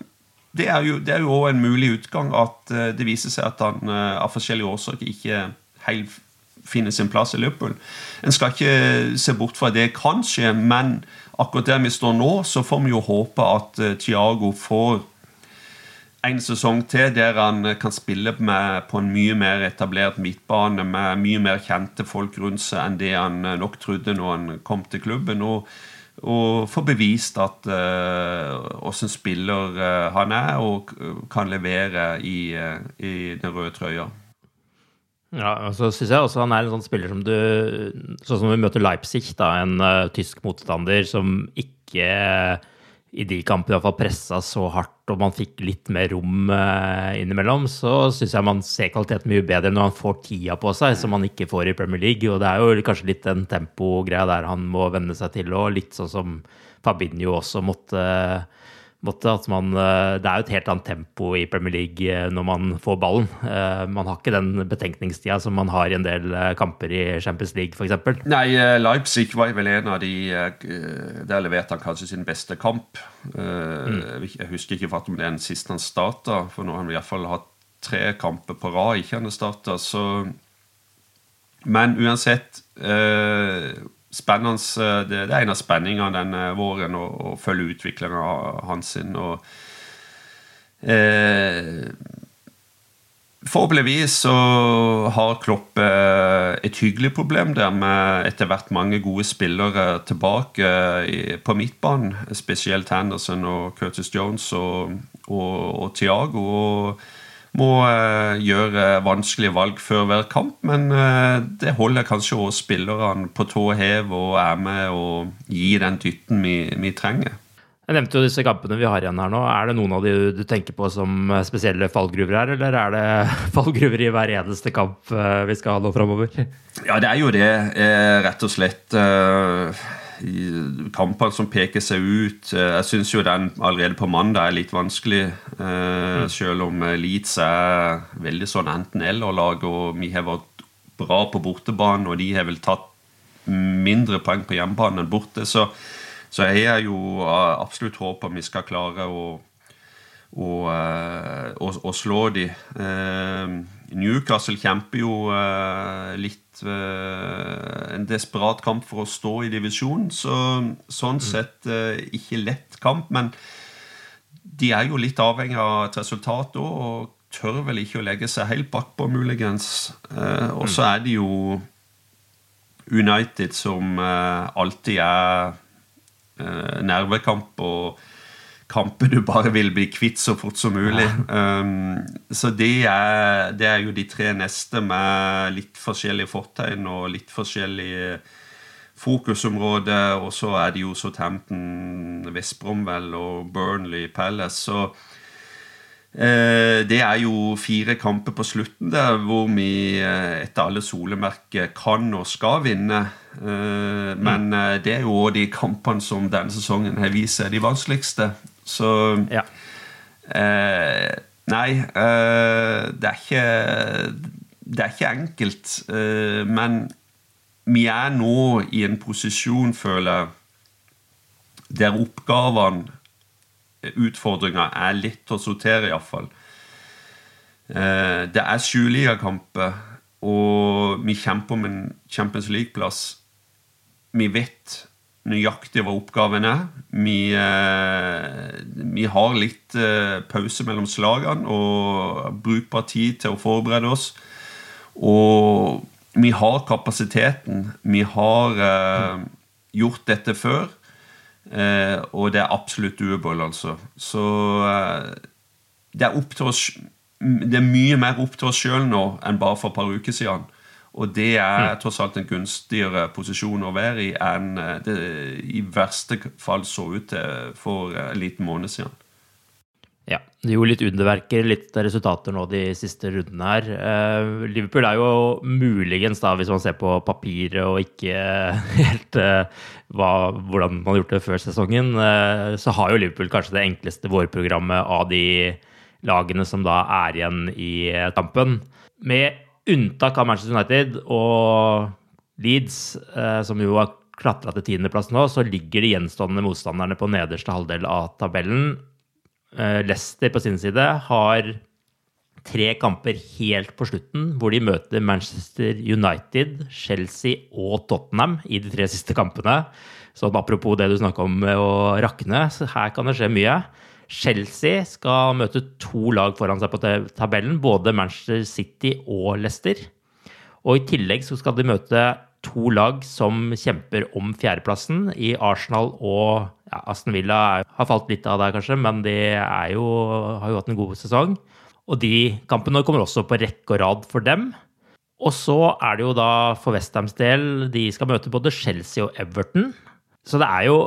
det er jo òg en mulig utgang at det viser seg at han av forskjellige årsaker ikke helt finner sin plass i Liverpool. En skal ikke se bort fra det kan skje, men akkurat der vi står nå, så får vi jo håpe at Thiago får en sesong til der han kan spille med, på en mye mer etablert midtbane med mye mer kjente folk rundt seg enn det han eh, nok trodde når han kom til klubben. Og, og få bevist at åssen uh, spiller uh, han er og kan levere i, uh, i den røde trøya.
Ja, og så synes jeg også han er en sånn spiller som du Sånn som vi møter Leipzig, da, en tysk motstander som ikke i de kampene iallfall pressa så hardt og man fikk litt mer rom eh, innimellom, så syns jeg man ser kvaliteten mye bedre når han får tida på seg, som han ikke får i Premier League. Og det er jo kanskje litt den tempogreia der han må venne seg til, og litt sånn som Fabinho også måtte måte at man, eh, Det er jo et helt annet tempo i Premier League eh, når man får ballen. Eh, man har ikke den betenkningstida som man har i en del kamper i Champions League f.eks.
Nei, Leipzig var vel en av de Der leverte han kanskje sin beste kamp. Mm. Jeg husker ikke om det er den siste han starta, for nå har han i hvert fall hatt tre kamper på rad ikke han har starta. Men uansett spennende, eh, det, det, er en av spenningene denne våren å, å følge utviklingen av hans. Og, eh, Forhåpentligvis så har Klopp eh, et hyggelig problem der med etter hvert mange gode spillere tilbake på midtbanen. Spesielt Henderson og Curtis Jones og, og, og Thiago. Og må eh, gjøre vanskelige valg før hver kamp, men eh, det holder kanskje også spillerne på tå hev og er med og gir den dytten vi, vi trenger.
Jeg nevnte jo disse kampene vi har igjen her nå. Er det noen av de du tenker på som spesielle fallgruver her, eller er det [laughs] fallgruver i hver eneste kamp eh, vi skal ha nå framover?
Ja, det er jo det, rett og slett. Eh, kampene som peker seg ut. Jeg syns jo den allerede på mandag er litt vanskelig. Mm. Selv om Leeds er veldig sånn enten-eller-lag, og vi har vært bra på bortebane, og de har vel tatt mindre poeng på hjemmebane enn borte. så så jeg har jo eh, absolutt håp om vi skal klare å, og, å, å slå de. Eh, Newcastle kjemper jo litt en desperat kamp for å stå i divisjonen. Så, sånn mm. sett ikke lett kamp, men de er jo litt avhengig av et resultat òg, og tør vel ikke å legge seg helt bakpå, muligens. Og så mm. er det jo United som alltid er nervekamp og kamper du bare vil bli kvitt så fort som mulig. Um, så det er, det er, jo de tre neste med litt forskjellige fortegn og litt forskjellige fokusområder. Og så er det jo Southampton, West Bromwell og Burnley Palace. Så Eh, det er jo fire kamper på slutten der hvor vi eh, etter alle solemerker kan og skal vinne. Eh, men det er jo òg de kampene som denne sesongen har vist seg de vanskeligste. Så ja. Nei, det er ikke Det er ikke enkelt. Men vi er nå i en posisjon, føler jeg, der oppgavene utfordringa er litt å sortere, iallfall. Eh, det er sjuligakamper, og vi kjemper om en Champions League-plass. Vi vet nøyaktig hva oppgaven er. Vi, eh, vi har litt eh, pause mellom slagene og brukbar tid til å forberede oss. Og vi har kapasiteten. Vi har gjort dette før. Eh, og det er absolutt doable, altså. Så eh, det er opp til oss Det er mye mer opp til oss sjøl nå enn bare for et par uker siden. Og det er mm. tross alt en gunstigere posisjon å være i enn eh, det i verste fall så ut til for en liten måned siden.
Ja, det gjorde litt underverker, litt resultater nå de siste rundene her. Uh, Liverpool er jo muligens, da, hvis man ser på papiret og ikke [laughs] helt uh, hva, hvordan man har gjort det før sesongen, uh, så har jo Liverpool kanskje det enkleste vårprogrammet av de lagene som da er igjen i tampen. Med unntak av Manchester United og Leeds, som jo har klatra til tiendeplass nå, så ligger de gjenstående motstanderne på nederste halvdel av tabellen. Eh, Leicester på sin side har tre kamper helt på slutten, hvor de møter Manchester United, Chelsea og Tottenham i de tre siste kampene. Så apropos det du snakka om med å rakne, så her kan det skje mye. Chelsea skal møte to lag foran seg på tabellen, både Manchester City og Leicester. Og i tillegg så skal de møte to lag som kjemper om fjerdeplassen, i Arsenal og ja, Aston Villa har falt litt av der, kanskje, men de jo, har jo hatt en god sesong. Og de kampene kommer også på rekke og rad for dem. Og så er det jo da for Westhams del De skal møte både Chelsea og Everton. Så det er jo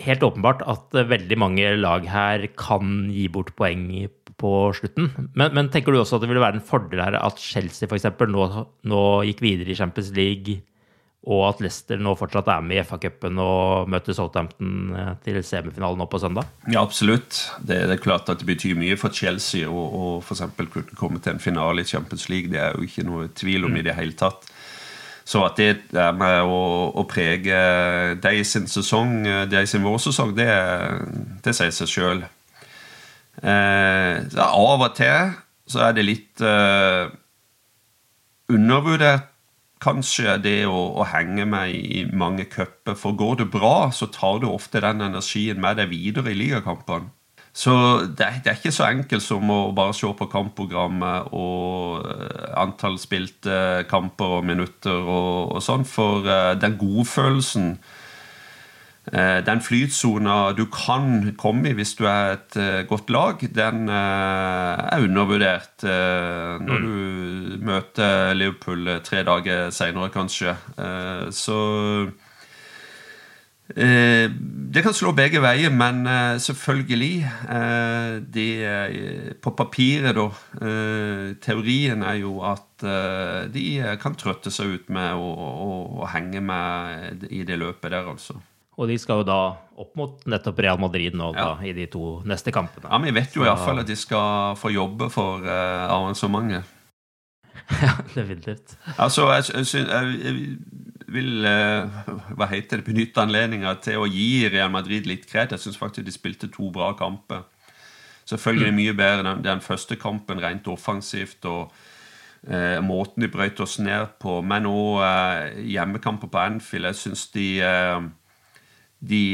helt åpenbart at veldig mange lag her kan gi bort poeng på slutten. Men, men tenker du også at det ville være en fordel her at Chelsea f.eks. Nå, nå gikk videre i Champions League? og at Leicester nå fortsatt er med i FA-cupen og møter Southampton eh, til semifinalen nå på søndag?
Ja, absolutt. Det, det, er klart at det betyr mye for Chelsea å f.eks. kunne komme til en finale i Champions League. Det er jo ikke noe tvil om mm. i det hele tatt. Så at det er med å, å prege de sin sesong, de sin vårsesong, det, det sier seg sjøl. Eh, av og til så er det litt eh, undervurdert kanskje det å, å henge med i mange cuper. For går det bra, så tar du ofte den energien med deg videre i ligakampene. Så det, det, er ikke så enkelt som å bare se på kampprogrammet og uh, antall spilte kamper og minutter og, og sånn, for uh, den godfølelsen Eh, den flytsona du kan komme i hvis du er et eh, godt lag, den eh, er undervurdert når mm. du møter Liverpool tre dager seinere, kanskje. Så Eh, det kan slå begge veier, men eh, selvfølgelig de, På papiret, da. Teorien er jo at de kan trøtte seg ut med å, å, å henge med i det løpet der, altså.
Og de skal jo da opp mot nettopp Real Madrid nå ja. da, i de to neste kampene.
Ja, men Vi vet jo iallfall at de skal få jobbe for uh, arrangementet. [laughs]
ja, definitivt.
Altså, jeg, jeg, jeg, vil uh, hva heter det, benytte anledninga til å gi Real Madrid litt kred. Jeg syns faktisk de spilte to bra kamper. Selvfølgelig mm. mye bedre enn den første kampen rent offensivt. og eh, Måten de brøyt oss ned på. Men òg eh, hjemmekamper på Anfield. Jeg syns de, de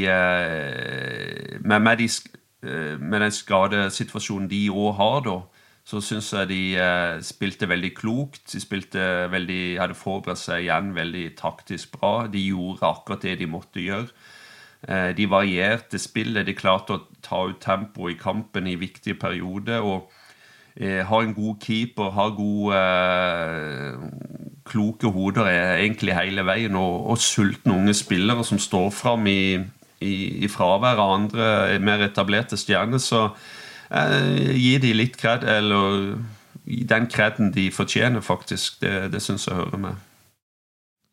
med, med, de, med den skadesituasjonen de òg har, da så syns jeg de eh, spilte veldig klokt. De spilte veldig, hadde forberedt seg igjen veldig taktisk bra. De gjorde akkurat det de måtte gjøre. Eh, de varierte spillet. De klarte å ta ut tempo i kampen i viktige perioder. og eh, har en god keeper, har gode, eh, kloke hoder egentlig hele veien. Og, og sultne unge spillere som står fram i, i, i fravær av andre mer etablerte stjerner. så Eh, gi de litt kred, eller den kreden de fortjener, faktisk. Det, det syns jeg hører med.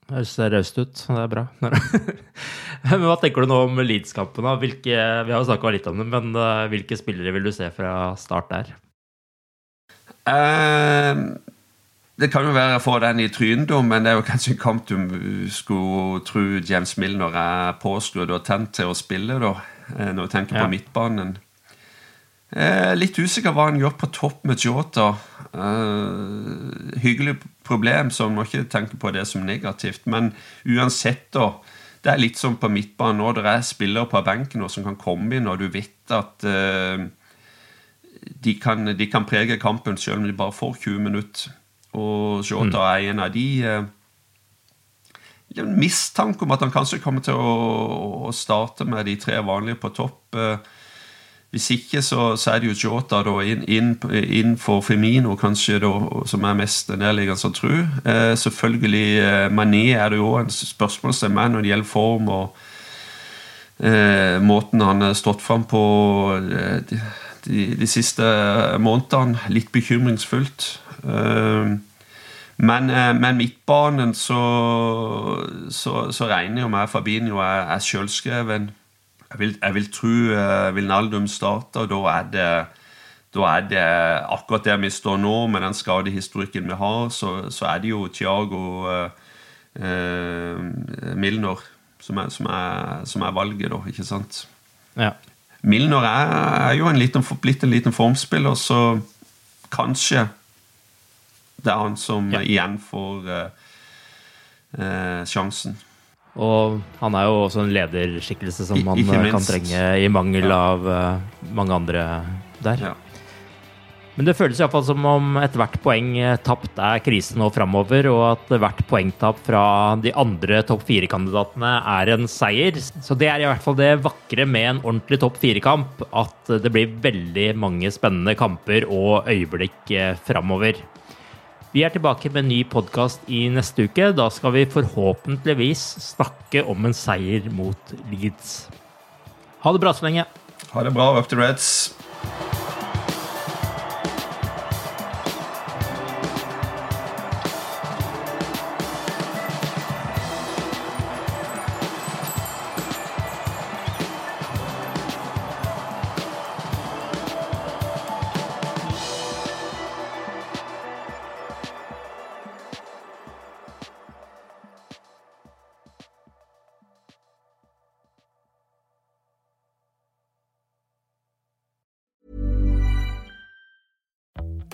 Det er raust ut. Det er bra. [laughs] men Hva tenker du nå om Leeds-kampen? Vi har jo snakka litt om det, men uh, hvilke spillere vil du se fra start der?
Uh, det kan jo være å få den i trynet, men det er jo kanskje en kamp du skulle tro James Milner er påskrudd og tent til å spille, da, når du tenker ja. på midtbanen. Eh, litt usikker hva han gjør på topp med Jota. Eh, hyggelig problem, så man må ikke tenke på det som negativt. Men uansett, da. Det er litt som på midtbanen nå. Det er spillere på benken nå som kan komme inn, og du vet at eh, de, kan, de, kan, prege kampen selv om de bare får 20 minutter. Og Jota mm. er en av de. Eh, en mistanke om at han kanskje kommer til å, å starte med de tre vanlige på topp. Eh, hvis ikke, så, så, er det jo Jota da, inn, inn, inn, for Femino, kanskje, da, som er mest nærliggende å tro. Eh, selvfølgelig eh, Mané er det jo en spørsmålstegn med når det gjelder form og eh, måten han har stått fram på eh, de, de, de, siste månedene. Litt bekymringsfullt. Eh, men, eh, men midtbanen så, så, så, regner jeg med Fabinho er, er sjølskreven. Jeg vil, jeg vil tro uh, Vilnaldum starter, og da er det da er det akkurat der vi står nå, med den skadehistorikken vi har, så, så er det jo Thiago uh, uh, Milner som er, som, er, som er, valget, da, ikke sant?
Ja.
Milner er, er jo en liten, blitt en liten formspiller, så kanskje det er han som ja. igjen får sjansen.
Og han er jo også en lederskikkelse som man eh, kan trenge i mangel ja. av uh, mange andre der. Ja. Men det føles iallfall som om ethvert poeng eh, tapt er krise nå framover, og at hvert poengtap fra de andre topp fire-kandidatene er en seier. Så det er i hvert fall det vakre med en ordentlig topp fire-kamp, at det blir veldig mange spennende kamper og øyeblikk framover. Vi er tilbake med en ny podkast i neste uke. Da skal vi forhåpentligvis snakke om en seier mot Leeds. Ha det bra så lenge.
Ha det bra. Up to Reds.